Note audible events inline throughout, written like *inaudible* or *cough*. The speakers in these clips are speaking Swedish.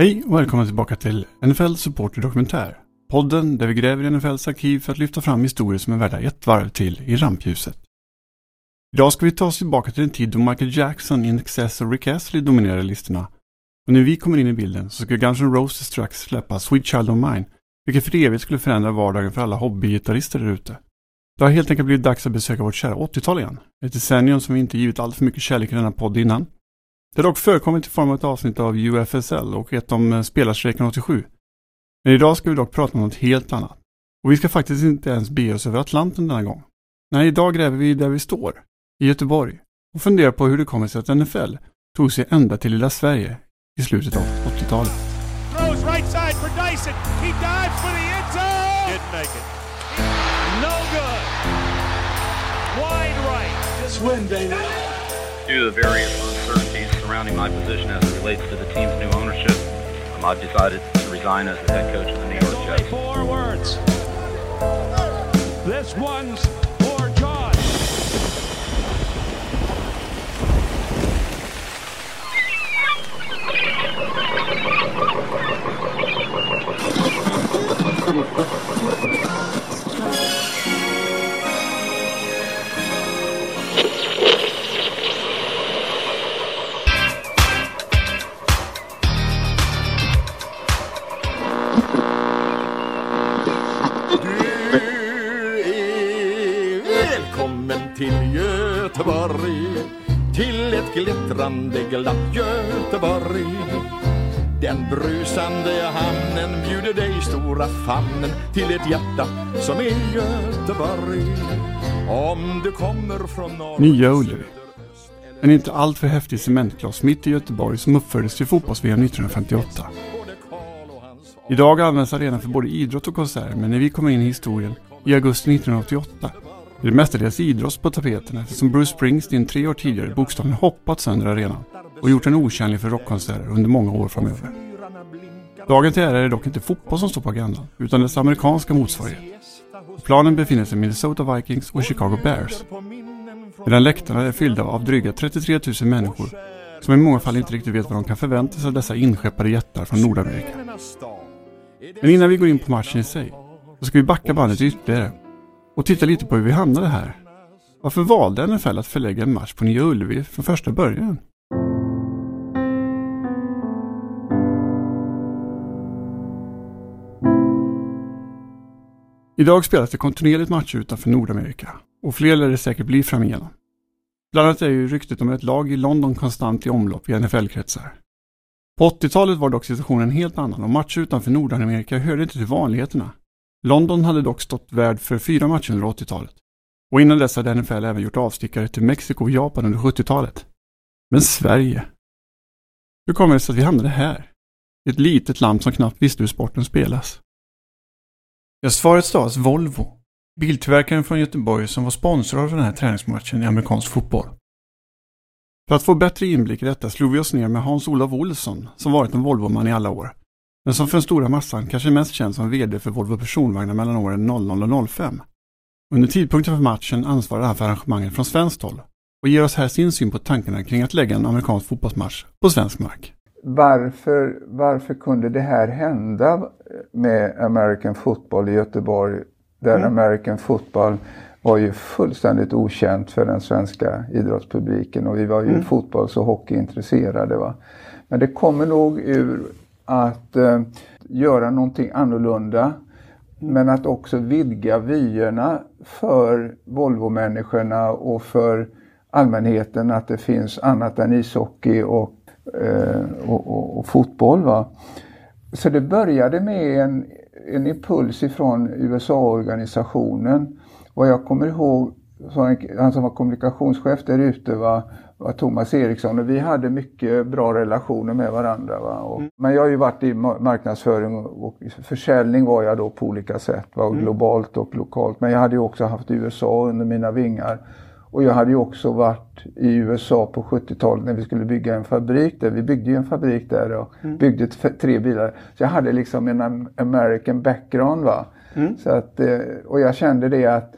Hej och välkomna tillbaka till NFL Supporter Dokumentär. Podden där vi gräver i NFLs arkiv för att lyfta fram historier som är värda ett varv till i rampljuset. Idag ska vi ta oss tillbaka till en tid då Michael Jackson, In Excess och Rick Astley dominerade listorna. Och när vi kommer in i bilden så ska Guns N' Roses strax släppa Sweet Child of Mine, vilket för evigt skulle förändra vardagen för alla hobbygitarrister där ute. Det har helt enkelt blivit dags att besöka vårt kära 80-tal igen. Ett decennium som vi inte givit allt för mycket kärlek i denna podd innan. Det har dock förekommit i form av ett avsnitt av UFSL och ett om eh, spelarstrejken 87. Men idag ska vi dock prata om något helt annat. Och vi ska faktiskt inte ens be oss över Atlanten denna gång. Nej, idag gräver vi där vi står, i Göteborg, och funderar på hur det kommer sig att NFL tog sig ända till lilla Sverige i slutet av 80-talet. Throws right. Due to the various uncertainties surrounding my position as it relates to the team's new ownership, um, I've decided to resign as the head coach of the New York Only Jets. four words. This one's for John. *laughs* glittrande glatt Göteborg Den brusande hamnen bjuder dig stora famnen Till ett hjärta som är Göteborg Om du kommer från norr Nya Ullevi. En inte alltför häftig cementglas mitt i Göteborg som uppfördes till fotbolls-VM 1958. Idag används arenan för både idrott och konserter men när vi kommer in i historien i augusti 1988 är det mestadels idrott på tapeten eftersom Bruce Springsteen tre år tidigare bokstavligen hoppat sönder arenan och gjort den otjänlig för rockkonserter under många år framöver. Dagen till ära är det dock inte fotboll som står på agendan utan dess amerikanska motsvarighet. Planen befinner sig Minnesota Vikings och Chicago Bears medan läktarna är fyllda av dryga 33 000 människor som i många fall inte riktigt vet vad de kan förvänta sig av dessa inskeppade jättar från Nordamerika. Men innan vi går in på matchen i sig så ska vi backa bandet ytterligare och titta lite på hur vi hamnade här. Varför valde NFL att förlägga en match på Nya Ullevi från första början? Idag spelas det kontinuerligt matcher utanför Nordamerika och fler lär det säkert bli framigenom. Bland annat är ju ryktet om ett lag i London konstant i omlopp i NFL-kretsar. På 80-talet var dock situationen en helt annan och matcher utanför Nordamerika hörde inte till vanligheterna. London hade dock stått värd för fyra matcher under 80-talet. Och innan dess hade NFL även gjort avstickare till Mexiko och Japan under 70-talet. Men Sverige? Hur kommer det sig att vi hamnade här? I ett litet land som knappt visste hur sporten spelas. Ja, svaret stavas Volvo. Biltillverkaren från Göteborg som var sponsor av den här träningsmatchen i amerikansk fotboll. För att få bättre inblick i detta slog vi oss ner med Hans-Olof Olsson som varit en Volvoman i alla år. Men som för den stora massan kanske mest känd som VD för Volvo Personvagnar mellan åren 00 och 05. Under tidpunkten för matchen ansvarade han för arrangemanget från svenskt håll och ger oss här sin syn på tankarna kring att lägga en amerikansk fotbollsmatch på svensk mark. varför, varför kunde det här hända med American football i Göteborg? Där American football var ju fullständigt okänt för den svenska idrottspubliken och vi var ju fotbolls och hockeyintresserade. Va? Men det kommer nog ur att eh, göra någonting annorlunda men att också vidga vyerna för Volvo-människorna och för allmänheten att det finns annat än ishockey och, eh, och, och, och fotboll. Va? Så det började med en, en impuls ifrån USA-organisationen. Vad jag kommer ihåg, han, som var kommunikationschef där ute var Thomas Eriksson och vi hade mycket bra relationer med varandra. Va? Och, Men jag har ju varit i ma- marknadsföring och, försäljning var jag då på olika sätt, va? globalt och lokalt. Men jag hade ju också haft USA under mina vingar. Och jag hade ju också varit i USA på 70-talet när vi skulle bygga en fabrik där. Vi byggde ju en fabrik där och byggde t- tre bilar. Så jag hade liksom en am- American background. Va? Så att, eh, och jag kände det att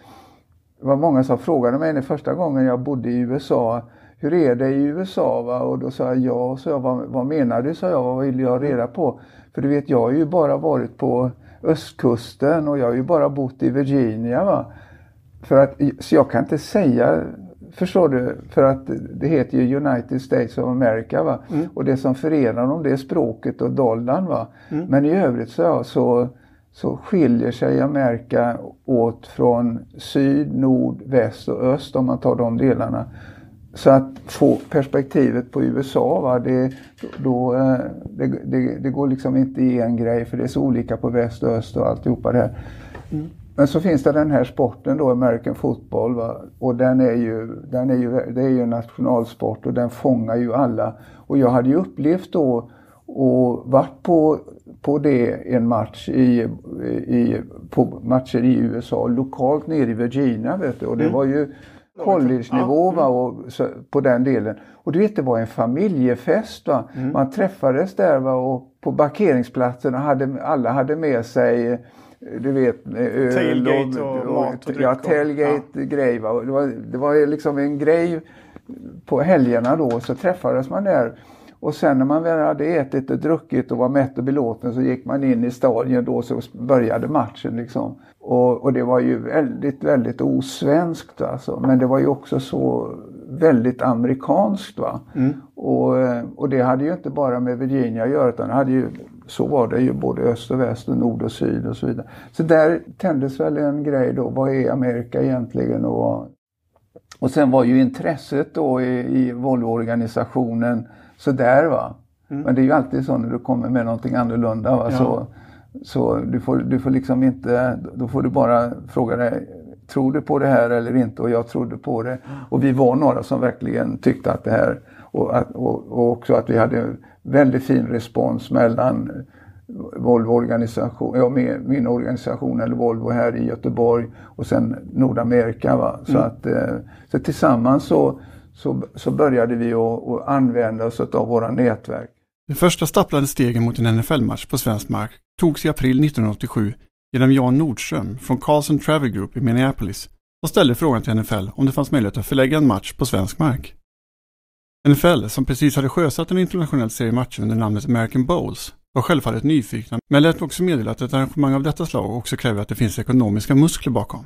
det var många som frågade mig den första gången jag bodde i USA. Hur är det i USA? Va? Och då sa jag ja. Så jag, vad, vad menar du? sa jag. Vad vill jag reda på? För du vet, jag har ju bara varit på östkusten och jag har ju bara bott i Virginia. Va? För att, så jag kan inte säga, förstår du, för att det heter ju United States of America. Va? Mm. Och det som förenar dem det är språket och dollarn. Va? Mm. Men i övrigt så, så, så skiljer sig Amerika åt från syd, nord, väst och öst om man tar de delarna. Så att få perspektivet på USA, va, det, då, eh, det, det, det går liksom inte i en grej för det är så olika på väst och öst och alltihopa det här. Men så finns det den här sporten då, American football. Va? Och den är, ju, den är ju, det är ju en nationalsport och den fångar ju alla. Och jag hade ju upplevt då och varit på, på det en match i, i, på matcher i USA lokalt nere i Virginia. Vet du? Och det var ju college-nivå va, och så, på den delen. Och du vet det var en familjefest. Va? Man träffades där va, och på parkeringsplatsen och hade, alla hade med sig du vet öl Tailgate och mat och Ja, dryck och- tailgate grej. Va? Och Det, var, det var liksom en grej på helgerna då så träffades man där. Och sen när man väl hade ätit och druckit och var mätt och belåten så gick man in i stadion då så började matchen liksom. Och, och det var ju väldigt, väldigt osvenskt alltså. Men det var ju också så väldigt amerikanskt va. Och, eh, och det hade ju inte bara med Virginia att göra utan det hade ju, så var det ju både öst och väst och nord och syd och så vidare. Så där tändes väl en grej då, vad är Amerika egentligen? Och, och sen var ju intresset då i, i Volvo-organisationen sådär va. Men det är ju alltid så när du kommer med någonting annorlunda va. Så, så du, får, du får liksom inte, då får du bara fråga dig, tror du på det här eller inte? Och jag trodde på det. Och vi var några som verkligen tyckte att det här, och, att, och, och också att vi hade väldigt fin respons mellan Volvo-organisation, ja, min, min organisation eller Volvo här i Göteborg och sen Nordamerika. Va? Så, att, eh, så tillsammans så, så, så började vi att, att använda oss av våra nätverk. De första stapplande stegen mot en NFL-match på svensk mark togs i april 1987 genom Jan Nordström från Carlson Travel Group i Minneapolis och ställde frågan till NFL om det fanns möjlighet att förlägga en match på svensk mark. NFL, som precis hade sjösatt en internationell serie matcher under namnet American Bowls, var självfallet nyfikna men lät också meddela att ett arrangemang av detta slag också kräver att det finns ekonomiska muskler bakom.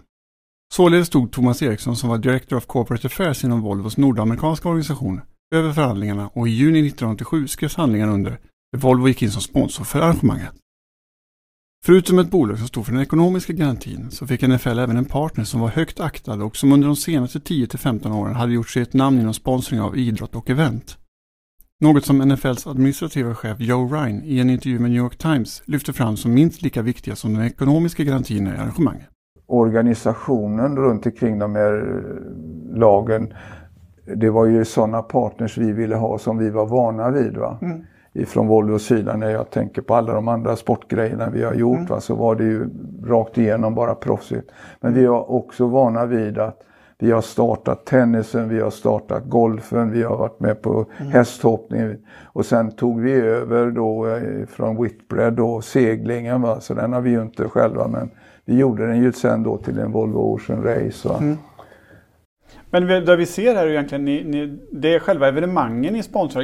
Således stod Thomas Eriksson som var Director of Corporate Affairs inom Volvos nordamerikanska organisation över förhandlingarna och i juni 1987 skrevs handlingarna under där Volvo gick in som sponsor för arrangemanget. Förutom ett bolag som stod för den ekonomiska garantin så fick NFL även en partner som var högt aktad och som under de senaste 10-15 åren hade gjort sig ett namn inom sponsring av idrott och event. Något som NFLs administrativa chef Joe Ryan i en intervju med New York Times lyfte fram som minst lika viktiga som den ekonomiska garantin i arrangemanget. Organisationen runt omkring de här lagen, det var ju sådana partners vi ville ha som vi var vana vid. Va? Ifrån Volvos sida när jag tänker på alla de andra sportgrejerna vi har gjort va? så var det ju rakt igenom bara proffsigt. Men vi var också vana vid att vi har startat tennisen, vi har startat golfen, vi har varit med på hästhoppning. Och sen tog vi över då eh, från Whitbread då seglingen. Va? Så den har vi ju inte själva men vi gjorde den ju sen då till en Volvo Ocean Race. Va? Men det vi ser här är egentligen, ni, ni, det är själva evenemangen ni sponsrar.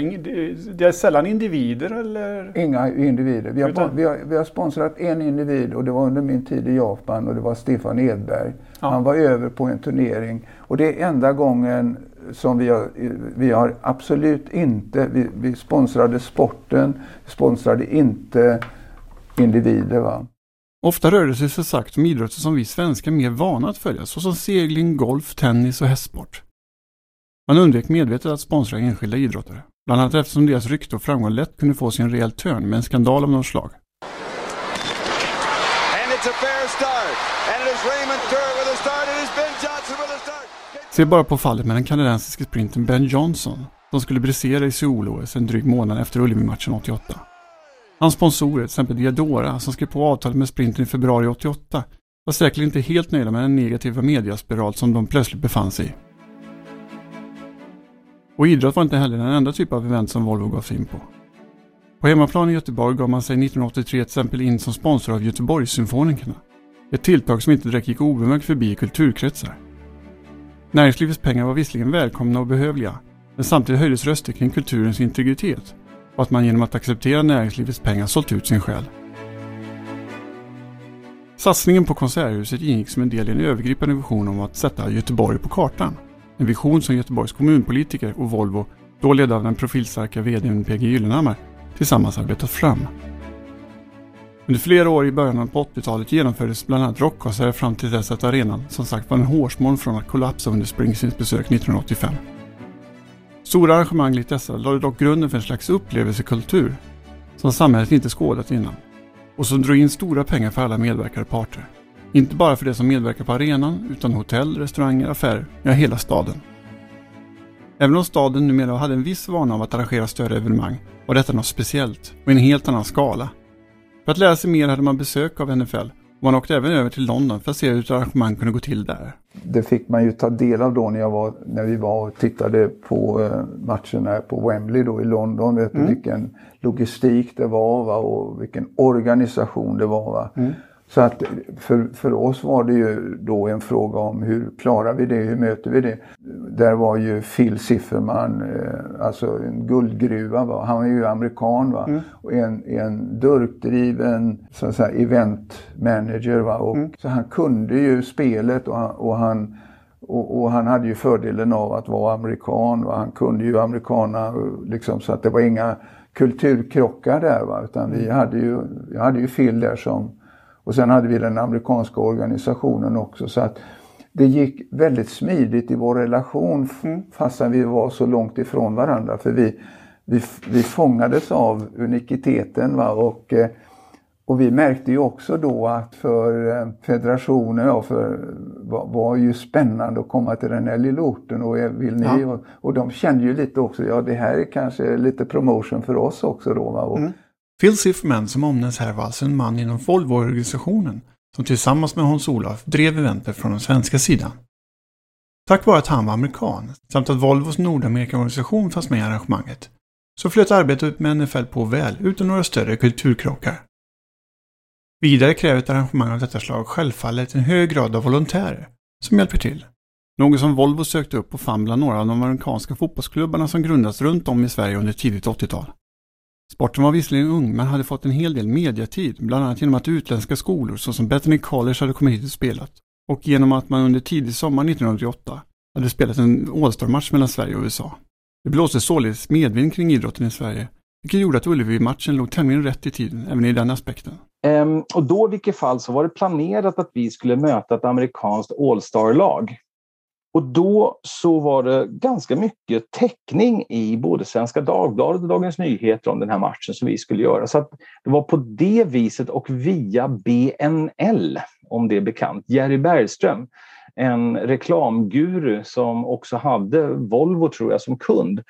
Det är sällan individer eller? Inga individer. Vi har, Utan- vi, har, vi har sponsrat en individ och det var under min tid i Japan och det var Stefan Edberg. Ja. Han var över på en turnering och det är enda gången som vi har, vi har absolut inte, vi, vi sponsrade sporten, sponsrade inte individer. Va? Ofta rör det sig så sagt om idrotter som vi svenskar är mer vana att följa, såsom segling, golf, tennis och hästsport. Man undvek medvetet att sponsra enskilda idrottare, bland annat eftersom deras rykte och framgång lätt kunde få sin rejäl törn med en skandal av något slag. Se bara på fallet med den kanadensiske sprintern Ben Johnson, som skulle brisera i Seoul-OS en dryg månad efter Ullevi-matchen 88. Hans sponsorer, till exempel Diadora, som skrev på avtalet med sprinten i februari 88, var säkert inte helt nöjda med den negativa mediaspiral som de plötsligt befann sig i. Och idrott var inte heller den enda typ av event som Volvo gav sig in på. På hemmaplan i Göteborg gav man sig 1983 till exempel in som sponsor av Göteborgssymfonikerna. Ett tilltag som inte direkt gick obemärkt förbi i kulturkretsar. Näringslivets pengar var visserligen välkomna och behövliga, men samtidigt höjdes röster kring kulturens integritet och att man genom att acceptera näringslivets pengar sålt ut sin själ. Satsningen på Konserthuset ingick som en del i en övergripande vision om att sätta Göteborg på kartan. En vision som Göteborgs kommunpolitiker och Volvo, då ledda av den profilstarka VDn PG Gyllenhammar, tillsammans arbetat fram. Under flera år i början på 80-talet genomfördes bland annat rockkonserter fram till dess att arenan som sagt var en hårsmån från att kollapsa under Springsteens besök 1985. Stora arrangemang likt dessa lade dock grunden för en slags upplevelsekultur som samhället inte skådat innan och som drog in stora pengar för alla medverkande parter. Inte bara för de som medverkar på arenan utan hotell, restauranger, affärer, ja hela staden. Även om staden numera hade en viss vana av att arrangera större evenemang var detta något speciellt och i en helt annan skala. För att lära sig mer hade man besök av NFL man åkte även över till London för att se hur ett arrangemang kunde gå till där. Det fick man ju ta del av då när, jag var, när vi var och tittade på eh, matcherna på Wembley då i London. Vet mm. Vilken logistik det var va? och vilken organisation det var. Va? Mm. Så att för, för oss var det ju då en fråga om hur klarar vi det, hur möter vi det? Där var ju Phil Sifferman, eh, alltså en guldgruva, va? han var ju amerikan va? Mm. och en, en durkdriven så att säga, event manager. Va? Och, mm. Så han kunde ju spelet och han, och han och, och, han hade ju fördelen av att vara amerikan. Va? Han kunde ju amerikana liksom, så att det var inga kulturkrockar där. Va? Utan vi mm. hade ju, jag hade ju Phil där som och sen hade vi den amerikanska organisationen också. Så att det gick väldigt smidigt i vår relation mm. fastän vi var så långt ifrån varandra. För vi, vi, vi fångades av unikiteten. Va? Och, eh, och vi märkte ju också då att för eh, federationen ja, för, var, var ju spännande att komma till den här lilla orten och eh, vill ni? Ja. Och, och de kände ju lite också, ja det här är kanske lite promotion för oss också då. Va? Och, mm. Phil Sifferman som omnämns här var alltså en man inom Volvo-organisationen som tillsammans med Hans-Olof drev eventet från den svenska sidan. Tack vare att han var amerikan samt att Volvos Nordamerikaorganisation fanns med i arrangemanget så flöt arbetet med NFL på väl utan några större kulturkrockar. Vidare kräver ett arrangemang av detta slag självfallet en hög grad av volontärer som hjälper till. Något som Volvo sökte upp och fann bland några av de amerikanska fotbollsklubbarna som grundats runt om i Sverige under tidigt 80-tal. Sporten var visserligen ung men hade fått en hel del mediatid, bland annat genom att utländska skolor såsom Bethany College hade kommit hit och spelat. Och genom att man under tidig sommar 1988 hade spelat en All-Star-match mellan Sverige och USA. Det blåste således medvind kring idrotten i Sverige, vilket gjorde att Ullevi-matchen låg tämligen rätt i tiden, även i den aspekten. Um, och då i vilket fall så var det planerat att vi skulle möta ett amerikanskt All-Star-lag. Och då så var det ganska mycket täckning i både Svenska Dagbladet och Dagens Nyheter om den här matchen som vi skulle göra. Så att det var på det viset och via BNL, om det är bekant, Jerry Bergström, en reklamguru som också hade Volvo tror jag som kund.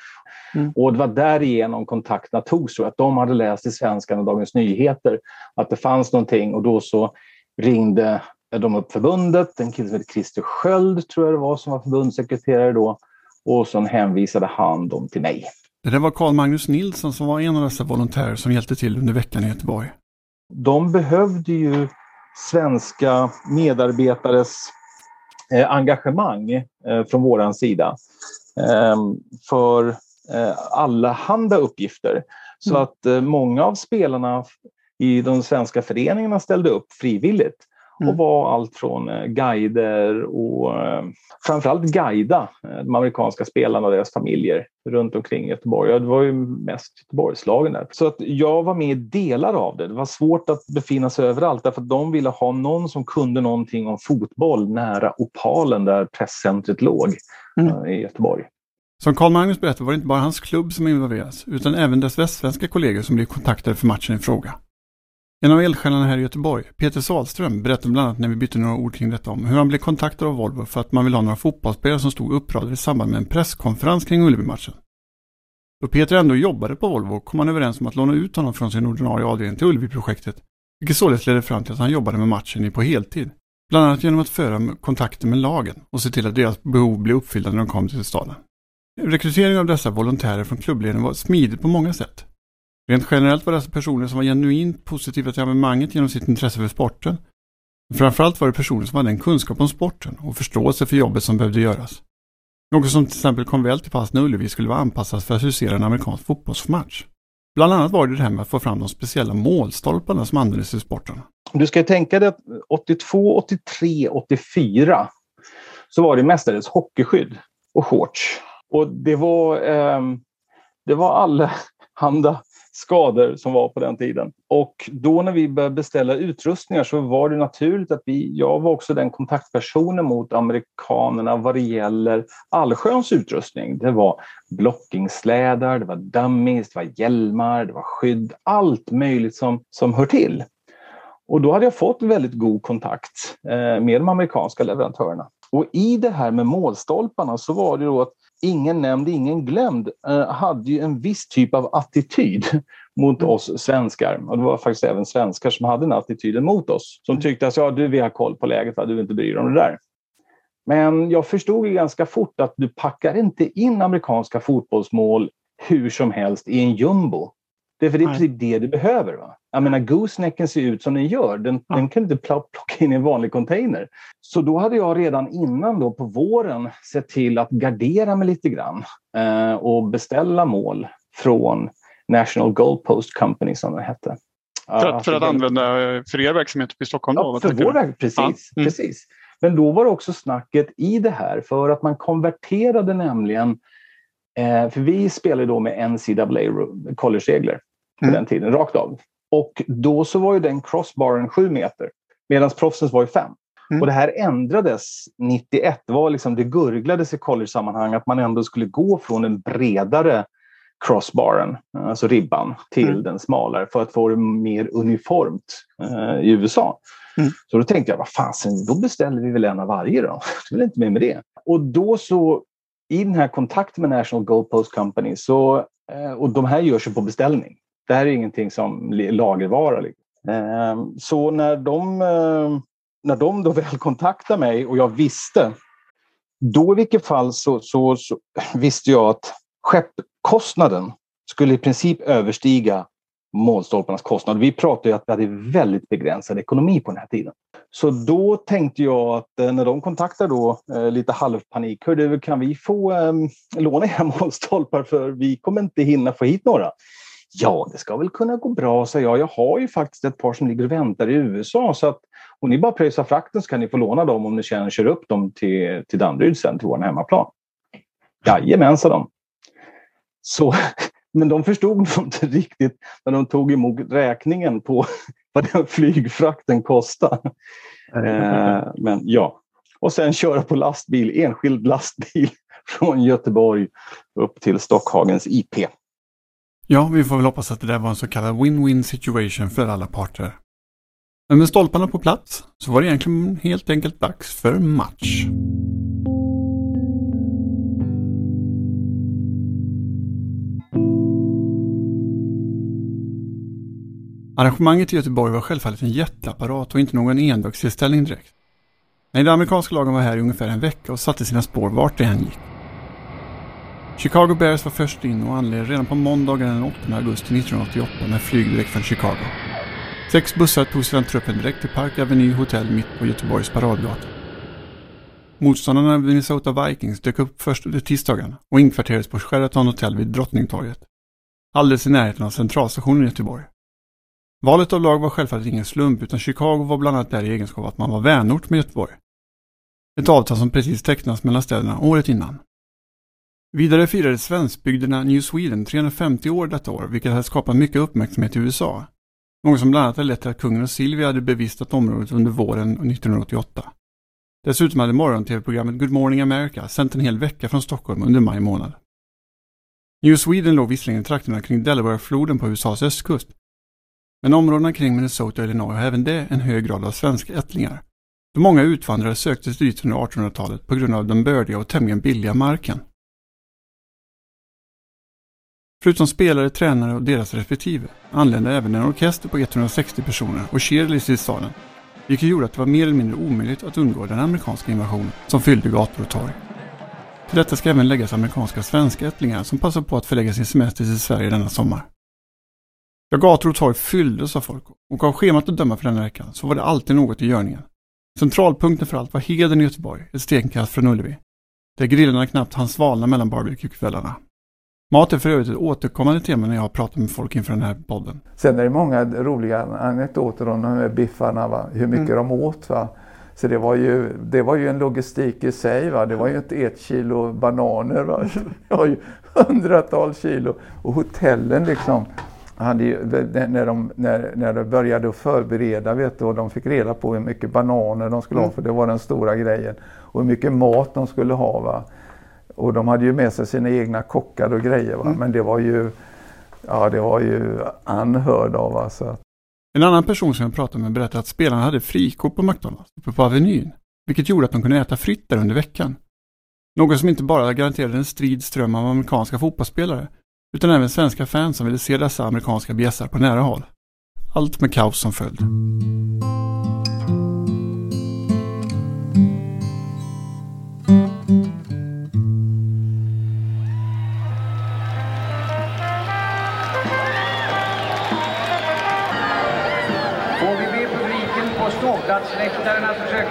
Mm. Och det var därigenom kontakterna togs, tror jag, att de hade läst i Svenskan och Dagens Nyheter att det fanns någonting och då så ringde de upp förbundet, en kille som heter Christer Sköld tror jag det var som var förbundssekreterare då. Och så hänvisade han dem till mig. Det där var Carl Magnus Nilsson som var en av dessa volontärer som hjälpte till under veckan i Göteborg. De behövde ju svenska medarbetares eh, engagemang eh, från våran sida eh, för eh, alla handa uppgifter. Så mm. att många av spelarna i de svenska föreningarna ställde upp frivilligt. Mm. Och var allt från eh, guider och eh, framförallt guida eh, de amerikanska spelarna och deras familjer runt omkring Göteborg. Det var ju mest Göteborgslagen där. Så att jag var med i delar av det. Det var svårt att befinna sig överallt därför att de ville ha någon som kunde någonting om fotboll nära Opalen där presscentret låg mm. i Göteborg. Som Carl Magnus berättade var det inte bara hans klubb som involverades utan även dess västsvenska kollegor som blev kontaktade för matchen i fråga. En av eldsjälarna här i Göteborg, Peter Salström, berättade bland annat när vi bytte några ord kring detta om hur han blev kontaktad av Volvo för att man ville ha några fotbollsspelare som stod uppradade i samband med en presskonferens kring Ullevi-matchen. Då Peter ändå jobbade på Volvo kom man överens om att låna ut honom från sin ordinarie avdelning till Ullevi-projektet, vilket således ledde fram till att han jobbade med matchen på heltid. Bland annat genom att föra kontakter med lagen och se till att deras behov blev uppfyllda när de kom till staden. Rekryteringen av dessa volontärer från klubbledningen var smidig på många sätt. Rent generellt var dessa alltså personer som var genuint positiva till evenemanget genom sitt intresse för sporten. Men framförallt var det personer som hade en kunskap om sporten och förståelse för jobbet som behövde göras. Något som till exempel kom väl till pass när Ullevi skulle vara anpassat för att husera en amerikansk fotbollsmatch. Bland annat var det det här med att få fram de speciella målstolparna som användes i sporten. Du ska tänka dig att 82, 83, 84 så var det mestadels hockeyskydd och shorts. Och det var, eh, det var allehanda *laughs* skador som var på den tiden. Och då när vi började beställa utrustningar så var det naturligt att vi, jag var också den kontaktpersonen mot amerikanerna vad det gäller allsköns utrustning. Det var blockingslädar, det var dummies, det var hjälmar, det var skydd, allt möjligt som, som hör till. Och då hade jag fått väldigt god kontakt eh, med de amerikanska leverantörerna. Och i det här med målstolparna så var det då att ingen nämnd, ingen glömd eh, hade ju en viss typ av attityd mot oss svenskar. Och det var faktiskt även svenskar som hade den attityden mot oss. Som tyckte att ja, du, vi har koll på läget, va? du vill inte bry dig om det där. Men jag förstod ju ganska fort att du packar inte in amerikanska fotbollsmål hur som helst i en jumbo. Det är för det är precis det du behöver. Va? Jag menar, goosenecken ser ut som den gör. Den, ja. den kan du inte plocka in i en vanlig container. Så då hade jag redan innan då på våren sett till att gardera mig lite grann eh, och beställa mål från National Goalpost Company som det hette. För att, för att använda för er verksamhet uppe i Stockholm? Ja, då, för vår verksamhet, precis, ja. mm. precis. Men då var det också snacket i det här för att man konverterade nämligen eh, för vi spelade då med NCAA collegeregler på mm. den tiden, rakt av. Och då så var ju den crossbaren 7 meter medan proffsens var ju 5. Mm. Och det här ändrades 91. Det, var liksom, det gurglades i college-sammanhang att man ändå skulle gå från den bredare crossbaren, alltså ribban, till mm. den smalare för att få det mer uniformt eh, i USA. Mm. Så då tänkte jag, vad fasen, då beställer vi väl en av varje då. *laughs* Det är väl inte mer med det. Och då så, i den här kontakten med National Goalpost Company, så, eh, och de här görs ju på beställning. Det här är ingenting som lagervara. Liksom. Ehm, så när de, ehm, när de då *laughs* väl kontaktade mig och jag visste, då i vilket fall så, så, så visste jag att skeppkostnaden skulle i princip överstiga målstolparnas kostnad. Vi pratade ju att vi hade väldigt begränsad ekonomi på den här tiden. Så då tänkte jag att eh, när de kontaktade då eh, lite halvpanik, hörde, kan vi få eh, låna era *laughs* målstolpar för vi kommer inte hinna få hit några. Ja, det ska väl kunna gå bra, sa jag. Jag har ju faktiskt ett par som ligger och väntar i USA så att om ni bara pröjsar frakten så kan ni få låna dem om ni känner kör upp dem till, till Danderyd sen, till vår hemmaplan. Jajamän, sa de. Så, *laughs* men de förstod nog inte riktigt när de tog emot räkningen på *laughs* vad den flygfrakten kostade. Eh, men ja, och sen köra på lastbil, enskild lastbil *laughs* från Göteborg upp till Stockhagens IP. Ja, vi får väl hoppas att det där var en så kallad win-win situation för alla parter. Men med stolparna på plats så var det egentligen helt enkelt dags för match. Arrangemanget i Göteborg var självfallet en jätteapparat och inte någon endagstillställning direkt. Nej, de amerikanska lagen var här i ungefär en vecka och satte sina spår vart det än gick. Chicago Bears var först in och anlände redan på måndagen den 8 augusti 1988 med flyg direkt från Chicago. Sex bussar tog sedan truppen direkt till Park Avenue Hotel mitt på Göteborgs paradgata. Motståndarna Minnesota Vikings dök upp först under tisdagen och inkvarterades på Sheraton Hotel vid Drottningtorget. Alldeles i närheten av centralstationen i Göteborg. Valet av lag var självfallet ingen slump utan Chicago var bland annat där i egenskap av att man var vänort med Göteborg. Ett avtal som precis tecknats mellan städerna året innan. Vidare firade svenskbygderna New Sweden 350 år detta år, vilket hade skapat mycket uppmärksamhet i USA. Något som bland annat hade lett till att kungen och Silvia hade bevistat området under våren 1988. Dessutom hade morgon-tv-programmet Good Morning America sänt en hel vecka från Stockholm under maj månad. New Sweden låg visserligen i trakterna kring Delawarefloden på USAs östkust. Men områdena kring Minnesota och Illinois har även det en hög grad av svenska ättlingar. Då många utvandrare sökte sig dit under 1800-talet på grund av den bördiga och tämligen billiga marken. Förutom spelare, tränare och deras respektive anlände även en orkester på 160 personer och cheerleaders i staden. Vilket gjorde att det var mer eller mindre omöjligt att undgå den amerikanska invasionen som fyllde gator och torg. Till detta ska även läggas amerikanska svenska ättlingar som passade på att förlägga sin semester till Sverige denna sommar. Ja, gator och torg fylldes av folk och av schemat att döma för denna veckan så var det alltid något i görningen. Centralpunkten för allt var Heden i Göteborg, ett stenkast från Ullevi. där grillarna knappt hann svalna mellan barbecuekvällarna. Mat är för övrigt ett återkommande tema när jag har pratat med folk inför den här podden. Sen är det många roliga anekdoter om de här biffarna, va? hur mycket mm. de åt. Va? Så det var, ju, det var ju en logistik i sig. Va? Det var ju inte ett kilo bananer. Va? *laughs* Det var ju hundratals kilo. Och hotellen liksom, ju, när, de, när, när de började förbereda vet du, och de fick reda på hur mycket bananer de skulle mm. ha, för det var den stora grejen. Och hur mycket mat de skulle ha. Va? Och de hade ju med sig sina egna kockar och grejer. Va? Mm. Men det var ju, ja, det var ju anhörd av. Alltså. En annan person som jag pratade med berättade att spelarna hade frikort på McDonalds uppe på Avenyn, vilket gjorde att de kunde äta fritt där under veckan. Något som inte bara garanterade en strid ström av amerikanska fotbollsspelare, utan även svenska fans som ville se dessa amerikanska bjässar på nära håll. Allt med kaos som följd.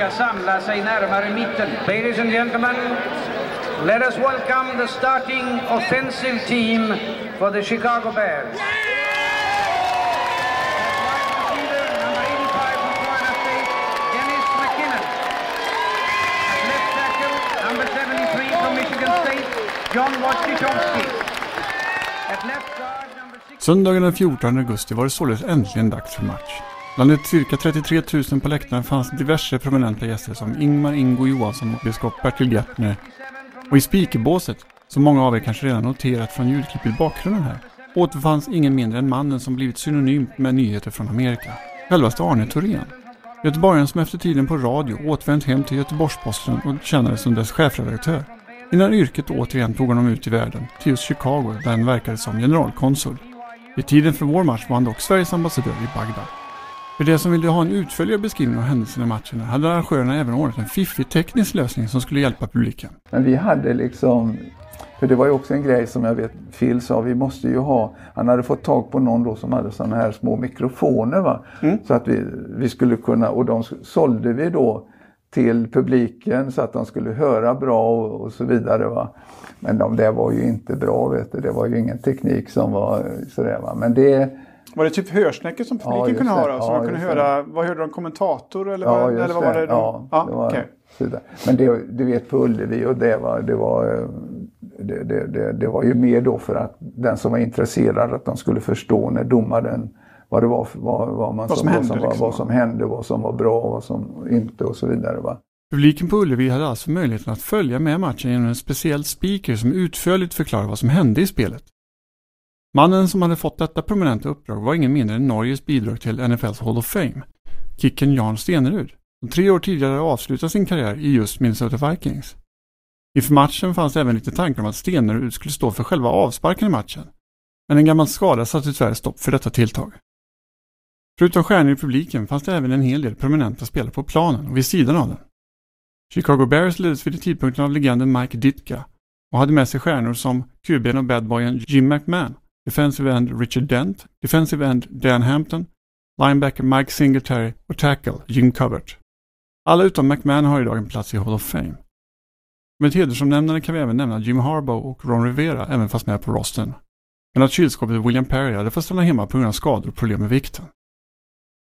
Att samla sig närmare mitten. Ladies and gentlemen, let us welcome the starting offensive team for the Chicago Bears. Söndagen den 14 augusti var det således äntligen dags för match. Bland de cirka 33 000 på läktaren fanns diverse prominenta gäster som Ingmar Ingo Johansson och biskop Bertil Gärtner. Och i speakerbåset, som många av er kanske redan noterat från ljudklippet i bakgrunden här, återfanns ingen mindre än mannen som blivit synonymt med nyheter från Amerika. Självaste Arne Thorén. Göteborgaren som efter tiden på radio återvänt hem till Göteborgs-Posten och tjänade som dess chefredaktör. Innan yrket återigen tog honom ut i världen, till just Chicago där han verkade som generalkonsul. Vid tiden för vår match var han dock Sveriges ambassadör i Bagdad. För de som ville ha en utförligare beskrivning av händelserna i matcherna hade arrangörerna även ordnat en fiffig teknisk lösning som skulle hjälpa publiken. Men vi hade liksom, för det var ju också en grej som jag vet Phil sa, vi måste ju ha, han hade fått tag på någon då som hade sådana här små mikrofoner va. Mm. Så att vi, vi skulle kunna, och de sålde vi då till publiken så att de skulle höra bra och, och så vidare. Va? Men de där var ju inte bra, vet du. det var ju ingen teknik som var sådär. Va? Men det, var det typ hörsnäckor som publiken ja, kunde höra? Så ja, man kunde höra, vad hörde de, kommentator eller, ja, vad, eller vad var det? Ja, ja, det var okay. Men det, du vet på Ullevi och det var, det var det, det, det, det, var ju mer då för att den som var intresserad att de skulle förstå när domaren vad det var, vad, vad, man vad, som, hände, vad, som, liksom. vad som hände, vad som var bra och vad som inte och så vidare. Va? Publiken på Ullevi hade alltså möjligheten att följa med matchen genom en speciell speaker som utförligt förklarade vad som hände i spelet. Mannen som hade fått detta prominenta uppdrag var ingen mindre än Norges bidrag till NFLs Hall of Fame, kicken Jan Stenerud, som tre år tidigare avslutat sin karriär i just Minnesota Vikings. Inför matchen fanns även lite tankar om att Stenerud skulle stå för själva avsparken i matchen, men en gammal skada satte tyvärr stopp för detta tilltag. Förutom stjärnor i publiken fanns det även en hel del prominenta spelare på planen och vid sidan av den. Chicago Bears leddes vid tidpunkten av legenden Mike Ditka och hade med sig stjärnor som QBn och badboyen Jim McMahon defensive end Richard Dent, defensive end Dan Hampton, linebacker Mike Singletary och tackle Jim Covert. Alla utom McMahon har idag en plats i Hall of Fame. Med hedersomnämnande kan vi även nämna Jim Harbaugh och Ron Rivera även fast med på rosten. Men att kylskåpet William Perry hade fått stanna hemma på grund av skador och problem med vikten.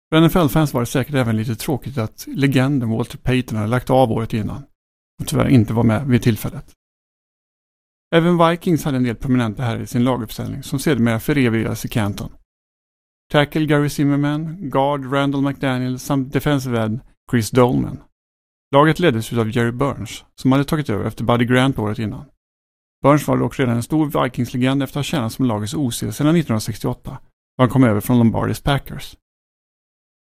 För NFL-fans var det säkert även lite tråkigt att legenden Walter Payton hade lagt av året innan och tyvärr inte var med vid tillfället. Även Vikings hade en del prominenta här i sin laguppställning som sedermera förevigades i Canton. Tackle Gary Zimmerman, Guard Randall McDaniel samt Defensive End Chris Dolman. Laget leddes av Jerry Burns, som hade tagit över efter Buddy Grant året innan. Burns var dock redan en stor Vikings-legend efter att ha tjänat som lagets OC sedan 1968, då han kom över från Lombardis Packers.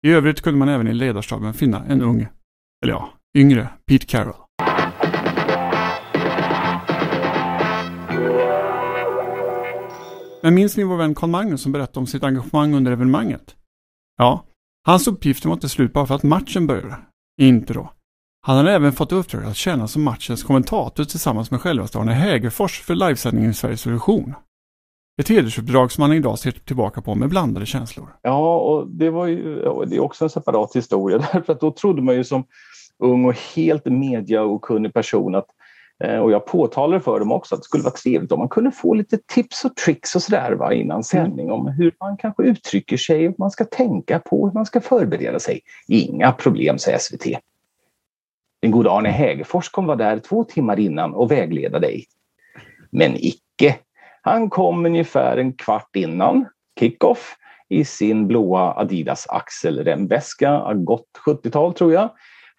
I övrigt kunde man även i ledarstaben finna en ung, eller ja, yngre Pete Carroll. Men minns ni vår vän Carl Magnus som berättade om sitt engagemang under evenemanget? Ja, hans uppgifter var inte slut bara för att matchen började. Inte då. Han hade även fått uppdrag att tjäna som matchens kommentator tillsammans med självaste Arne Hägerfors för livesändningen i Sveriges Television. Ett hedersuppdrag som han idag ser tillbaka på med blandade känslor. Ja, och det var ju det är också en separat historia *laughs* därför att då trodde man ju som ung och helt media och kunnig person att och jag påtalade för dem också att det skulle vara trevligt om man kunde få lite tips och tricks och sådär innan mm. sändning om hur man kanske uttrycker sig, hur man ska tänka på, hur man ska förbereda sig. Inga problem, säger SVT. Den gode Arne Hägerfors kommer vara där två timmar innan och vägleda dig. Men icke. Han kom ungefär en kvart innan kickoff i sin blåa Adidas axelremväska, gott 70-tal tror jag.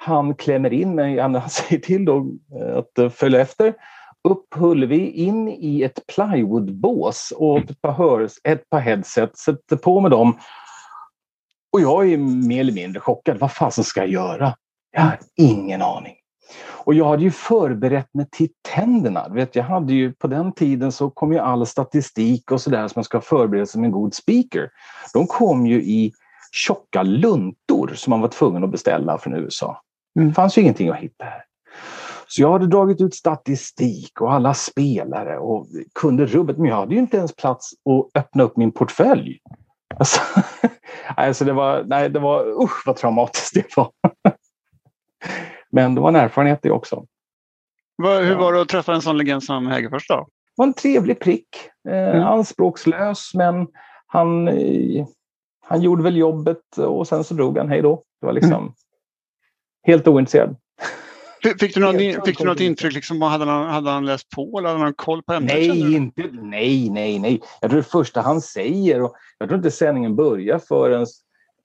Han klämmer in mig, han *laughs* säger till då eh, att eh, följa efter. Upp Hullevi, in i ett plywoodbås och ett par, hörs, ett par headset, sätter på med dem. Och jag är mer eller mindre chockad. Vad fasen ska jag göra? Jag har ingen aning. Och jag hade ju förberett mig till tänderna. Vet, jag hade ju, på den tiden så kom ju all statistik och sådär som man ska förbereda som en god speaker. De kom ju i tjocka luntor som man var tvungen att beställa från USA. Mm. Det fanns ju ingenting att hitta här. Så jag hade dragit ut statistik och alla spelare och kunde rubbet, men jag hade ju inte ens plats att öppna upp min portfölj. Alltså, *laughs* alltså det var, nej, det var, usch vad traumatiskt det var. *laughs* Men det var en erfarenhet det också. Hur var det att träffa en sån legend som Hägerfors då? Det var en trevlig prick. Eh, mm. Anspråkslös men han, eh, han gjorde väl jobbet och sen så drog han hej då. Det var liksom mm. Helt ointresserad. Fick du, någon, fick du något intryck? Liksom, hade, han, hade han läst på eller hade han koll på ämnet? Nej, inte, nej, nej, nej. Jag tror det första han säger, och jag tror inte sändningen börjar förrän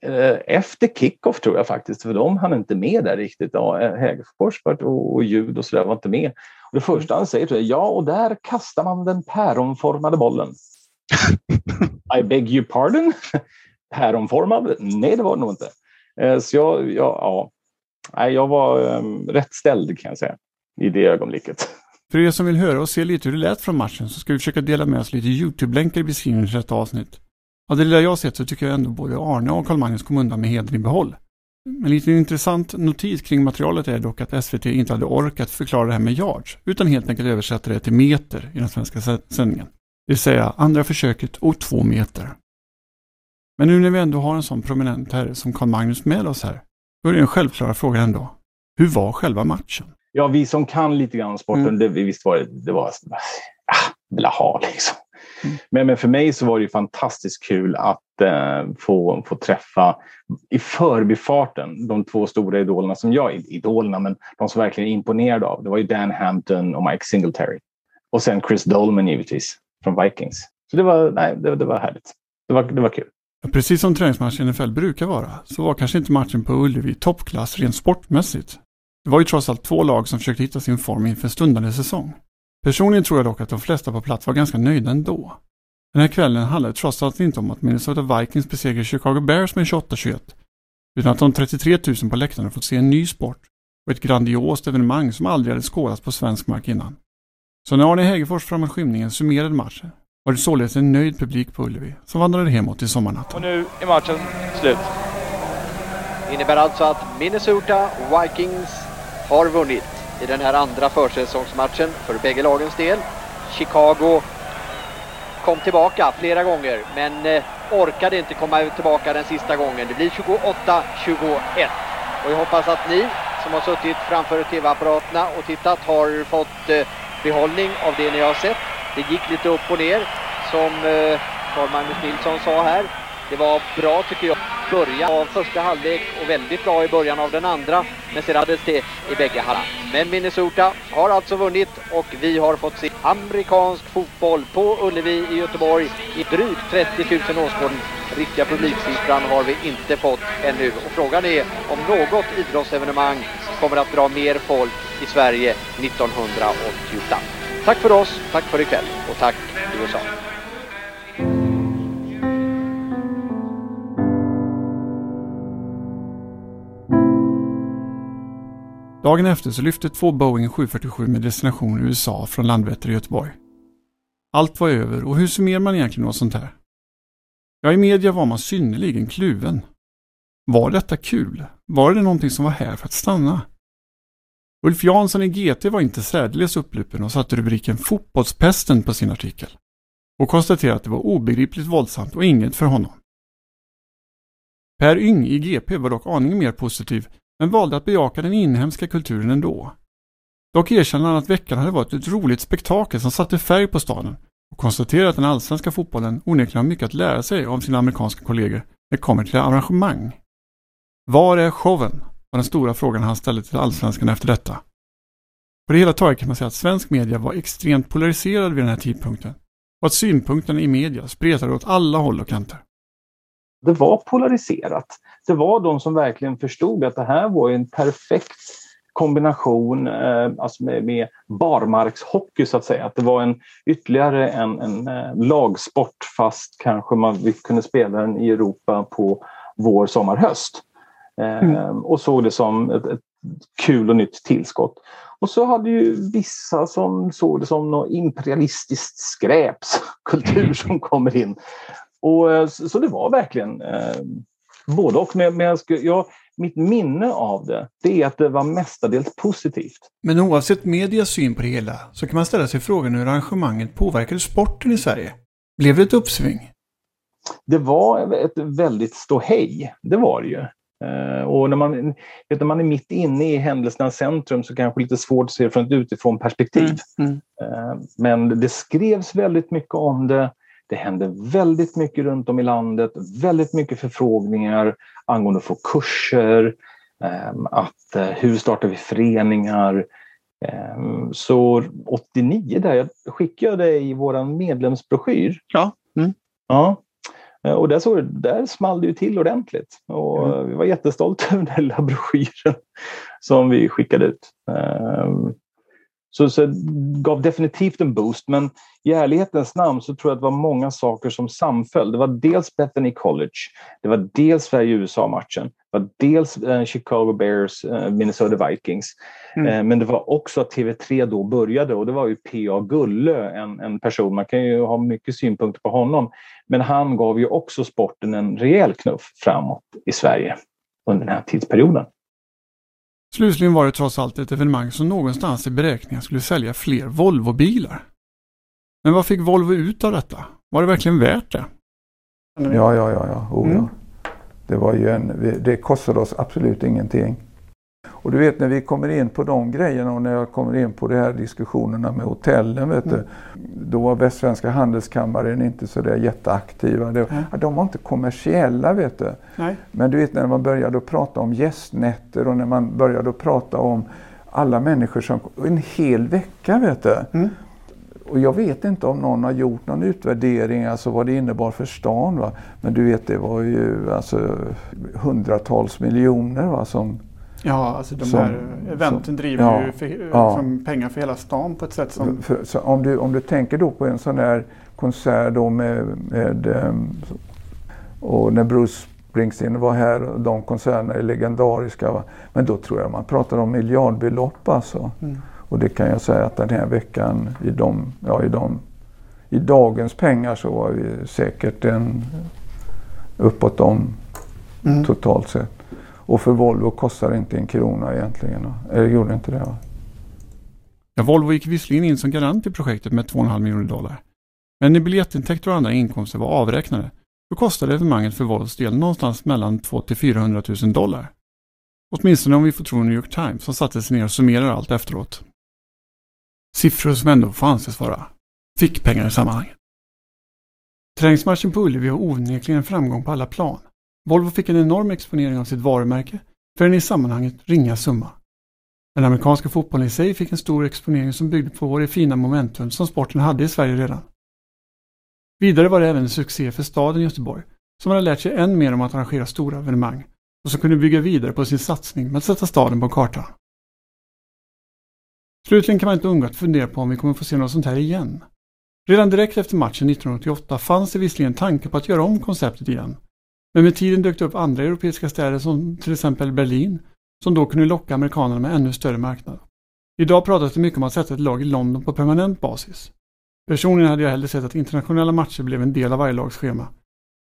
Eh, efter kickoff tror jag faktiskt, för de hann inte med där riktigt. Ja, eh, Hägerfors och ljud och sådär var inte med. Och det första han säger tror jag, ja och där kastar man den päronformade bollen. *laughs* I beg your pardon? *laughs* Päronformad? Nej, det var det nog inte. Eh, så jag, jag, ja, Nej, jag var um, rätt ställd kan jag säga i det ögonblicket. För er som vill höra och se lite hur det lät från matchen så ska vi försöka dela med oss lite YouTube-länkar i beskrivningen till detta avsnitt. Av det lilla jag sett så tycker jag ändå både Arne och Karl-Magnus kom undan med heder i behåll. En liten intressant notis kring materialet är dock att SVT inte hade orkat förklara det här med yards, utan helt enkelt översatte det till meter i den svenska sändningen. Det vill säga andra försöket och två meter. Men nu när vi ändå har en sån prominent herre som Karl-Magnus med oss här, då är det en självklara fråga ändå. Hur var själva matchen? Ja, vi som kan lite grann om sporten, mm. det, visst var det, det var ah, blaha liksom. Mm. Men, men för mig så var det fantastiskt kul att eh, få, få träffa i förbifarten de två stora idolerna som jag, idolerna, men de som verkligen är imponerade av. Det var ju Dan Hampton och Mike Singletary. Och sen Chris Dolman givetvis från Vikings. Så det var, nej, det, det var härligt. Det var, det var kul. Precis som träningsmatchen i NFL brukar vara, så var kanske inte matchen på Ullevi toppklass rent sportmässigt. Det var ju trots allt två lag som försökte hitta sin form inför stundande säsong. Personligen tror jag dock att de flesta på plats var ganska nöjda ändå. Den här kvällen handlade trots allt inte om att Minnesota Vikings besegrade Chicago Bears med 28-21, utan att de 33 000 på läktarna fått se en ny sport och ett grandiost evenemang som aldrig hade skådats på svensk mark innan. Så när Arne Hägerfors framåt skymningen summerade matchen var det således en nöjd publik på Ullevi som vandrade hemåt i sommarnatten. Och nu är matchen slut. Innebär alltså att Minnesota Vikings har vunnit i den här andra försäsongsmatchen för bägge lagens del. Chicago kom tillbaka flera gånger men eh, orkade inte komma tillbaka den sista gången. Det blir 28-21 och jag hoppas att ni som har suttit framför tv-apparaterna och tittat har fått eh, behållning av det ni har sett. Det gick lite upp och ner som eh, Carl Magnus Nilsson sa här. Det var bra tycker jag början av första halvlek och väldigt bra i början av den andra. Men sedan hade det i bägge halvlek. Men Minnesota har alltså vunnit och vi har fått se amerikansk fotboll på Ullevi i Göteborg i drygt 30 000 åskådare. Riktiga publiksiffran har vi inte fått ännu. Och frågan är om något idrottsevenemang kommer att dra mer folk i Sverige 1988. Tack för oss, tack för ikväll och tack USA. Dagen efter så lyfte två Boeing 747 med destination USA från Landvetter i Göteborg. Allt var över och hur summerar man egentligen något sånt här? Ja, i media var man synnerligen kluven. Var detta kul? Var det någonting som var här för att stanna? Ulf Jansson i GT var inte särdeles upplupen och satte rubriken Fotbollspesten på sin artikel och konstaterade att det var obegripligt våldsamt och inget för honom. Per Yng i GP var dock aningen mer positiv men valde att bejaka den inhemska kulturen ändå. Dock erkänner han att veckan hade varit ett roligt spektakel som satte färg på staden och konstaterar att den allsvenska fotbollen onekligen har mycket att lära sig av sina amerikanska kollegor när det kommer till arrangemang. Var är showen? Var den stora frågan han ställde till allsvenskan efter detta. På det hela taget kan man säga att svensk media var extremt polariserad vid den här tidpunkten och att synpunkterna i media spretade åt alla håll och kanter. Det var polariserat. Det var de som verkligen förstod att det här var en perfekt kombination eh, alltså med, med barmarkshockey så att säga. Att det var en, ytterligare en, en eh, lagsport fast kanske man vi kunde spela den i Europa på vår, sommar, höst. Mm. Och såg det som ett, ett kul och nytt tillskott. Och så hade ju vissa som såg det som något imperialistiskt skräpskultur *laughs* som kommer in. Och, eh, så det var verkligen eh, både och. Men, men jag, jag, mitt minne av det, det är att det var mestadels positivt. Men oavsett medias syn på det hela så kan man ställa sig frågan hur arrangemanget påverkade sporten i Sverige. Blev det ett uppsving? Det var ett väldigt ståhej, det var det ju. Uh, och när man, när man är mitt inne i händelsernas centrum så kanske lite svårt att se det från ett utifrån perspektiv. Mm, mm. Uh, men det skrevs väldigt mycket om det. Det hände väldigt mycket runt om i landet, väldigt mycket förfrågningar angående att få kurser, um, att uh, hur startar vi föreningar? Um, så 89 där, jag skickade det i vår medlemsbroschyr. Ja. Mm. ja Eh, och där, såg, där small det ju till ordentligt. Och mm. Vi var jättestolta *laughs* över den lilla broschyren som vi skickade ut. Så, så gav definitivt en boost, men i ärlighetens namn så tror jag att det var många saker som samföll. Det var dels Bethany College, det var dels Sverige-USA-matchen, det var dels eh, Chicago Bears, eh, Minnesota Vikings. Mm. Eh, men det var också att TV3 då började och det var ju P.A. Gulle, en, en person, man kan ju ha mycket synpunkter på honom, men han gav ju också sporten en rejäl knuff framåt i Sverige under den här tidsperioden. Slutligen var det trots allt ett evenemang som någonstans i beräkningen skulle sälja fler Volvo-bilar. Men vad fick Volvo ut av detta? Var det verkligen värt det? Ja, ja, ja, ja. Oh, mm. ja. Det, var ju en, det kostade oss absolut ingenting. Och du vet när vi kommer in på de grejerna och när jag kommer in på de här diskussionerna med hotellen. Vet mm. du, då var Västsvenska handelskammaren inte så där jätteaktiva. Det, mm. De var inte kommersiella vet du. Nej. Men du vet när man började prata om gästnätter och när man började prata om alla människor som en hel vecka vet du. Mm. Och jag vet inte om någon har gjort någon utvärdering, alltså vad det innebar för stan. Va? Men du vet, det var ju alltså hundratals miljoner va, som Ja, alltså de som, här eventen som, driver ja, ju för, ja. pengar för hela stan på ett sätt som... För, för, om, du, om du tänker då på en sån här konsert då med, med ehm, och när Bruce Springsteen var här, och de konserterna är legendariska. Va? Men då tror jag man pratar om miljardbelopp alltså. Mm. Och det kan jag säga att den här veckan i, de, ja, i, de, i dagens pengar så var vi säkert en uppåt dem mm. totalt sett. Och för Volvo kostar det inte en krona egentligen. Eller eh, gjorde inte det? Va? Ja, Volvo gick visserligen in som garant i projektet med 2,5 miljoner dollar. Men när biljettintäkter och andra inkomster var avräknade så kostade evenemanget för Volvos del någonstans mellan 2 till 400 000 dollar. Åtminstone om vi får tro New York Times som satte sig ner och summerar allt efteråt. Siffror som ändå får anses vara fick pengar i sammanhanget. Träningsmatchen på Ullevi var onekligen en framgång på alla plan. Volvo fick en enorm exponering av sitt varumärke för en i sammanhanget ringa summa. Den amerikanska fotbollen i sig fick en stor exponering som byggde på det fina momentum som sporten hade i Sverige redan. Vidare var det även en succé för staden Göteborg som hade lärt sig än mer om att arrangera stora evenemang och som kunde bygga vidare på sin satsning med att sätta staden på kartan. Slutligen kan man inte undgå att fundera på om vi kommer få se något sånt här igen. Redan direkt efter matchen 1988 fanns det visserligen tankar på att göra om konceptet igen men med tiden dök det upp andra europeiska städer som till exempel Berlin, som då kunde locka amerikanerna med ännu större marknad. Idag pratas det mycket om att sätta ett lag i London på permanent basis. Personligen hade jag hellre sett att internationella matcher blev en del av varje lags schema.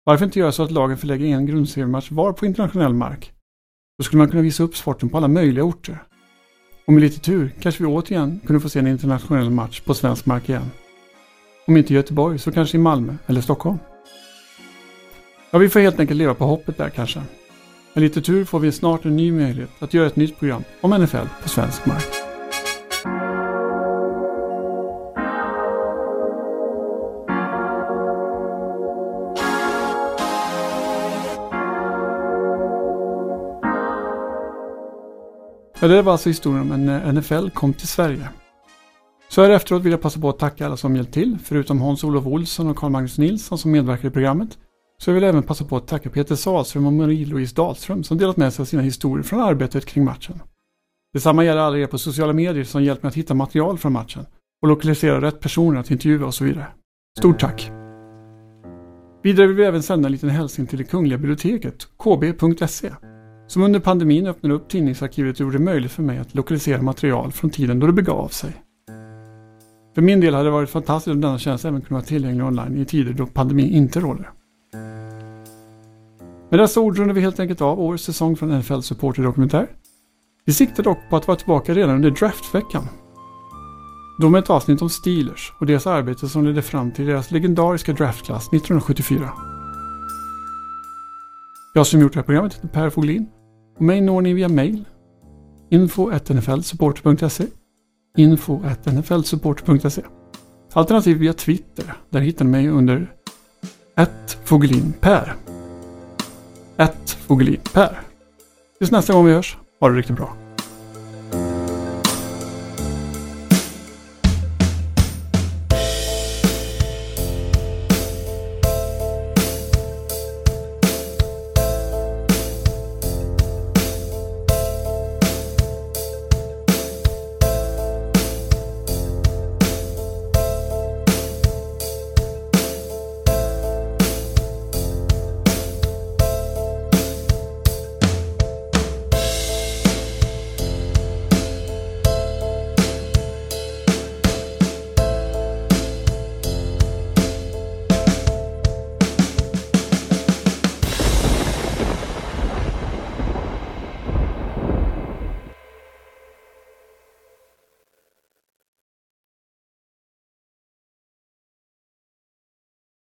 Varför inte göra så att lagen förlägger en grundseriematch var på internationell mark? Då skulle man kunna visa upp sporten på alla möjliga orter. Och med lite tur kanske vi återigen kunde få se en internationell match på svensk mark igen. Om inte i Göteborg så kanske i Malmö eller Stockholm. Ja, vi får helt enkelt leva på hoppet där kanske. Med lite tur får vi snart en ny möjlighet att göra ett nytt program om NFL på svensk mark. Ja, det var alltså historien om när eh, NFL kom till Sverige. Så här efteråt vill jag passa på att tacka alla som hjälpt till, förutom Hans-Olof Olsson och Karl-Magnus Nilsson som medverkar i programmet så jag vill även passa på att tacka Peter Salström och Marie-Louise Dahlström som delat med sig av sina historier från arbetet kring matchen. Detsamma gäller alla er på sociala medier som hjälpt mig att hitta material från matchen och lokalisera rätt personer att intervjua och så vidare. Stort tack! Vidare vill vi även sända en liten hälsning till det Kungliga biblioteket, kb.se, som under pandemin öppnade upp tidningsarkivet och gjorde det möjligt för mig att lokalisera material från tiden då det begav sig. För min del hade det varit fantastiskt om denna tjänst även kunde vara tillgänglig online i tider då pandemin inte råder. Med dessa ord rundar vi helt enkelt av årets säsong från NFL Supporter Dokumentär. Vi siktar dock på att vara tillbaka redan under draftveckan. Då med ett avsnitt om Steelers och deras arbete som ledde fram till deras legendariska draftklass 1974. Jag som gjort det här programmet heter Per Foglin och mig når ni via mail info.nflsupporter.se info.nflsupporter.se Alternativt via Twitter. Där hittar ni mig under 1 ett 1 Fogelinper. Tills nästa gång vi hörs, ha det riktigt bra.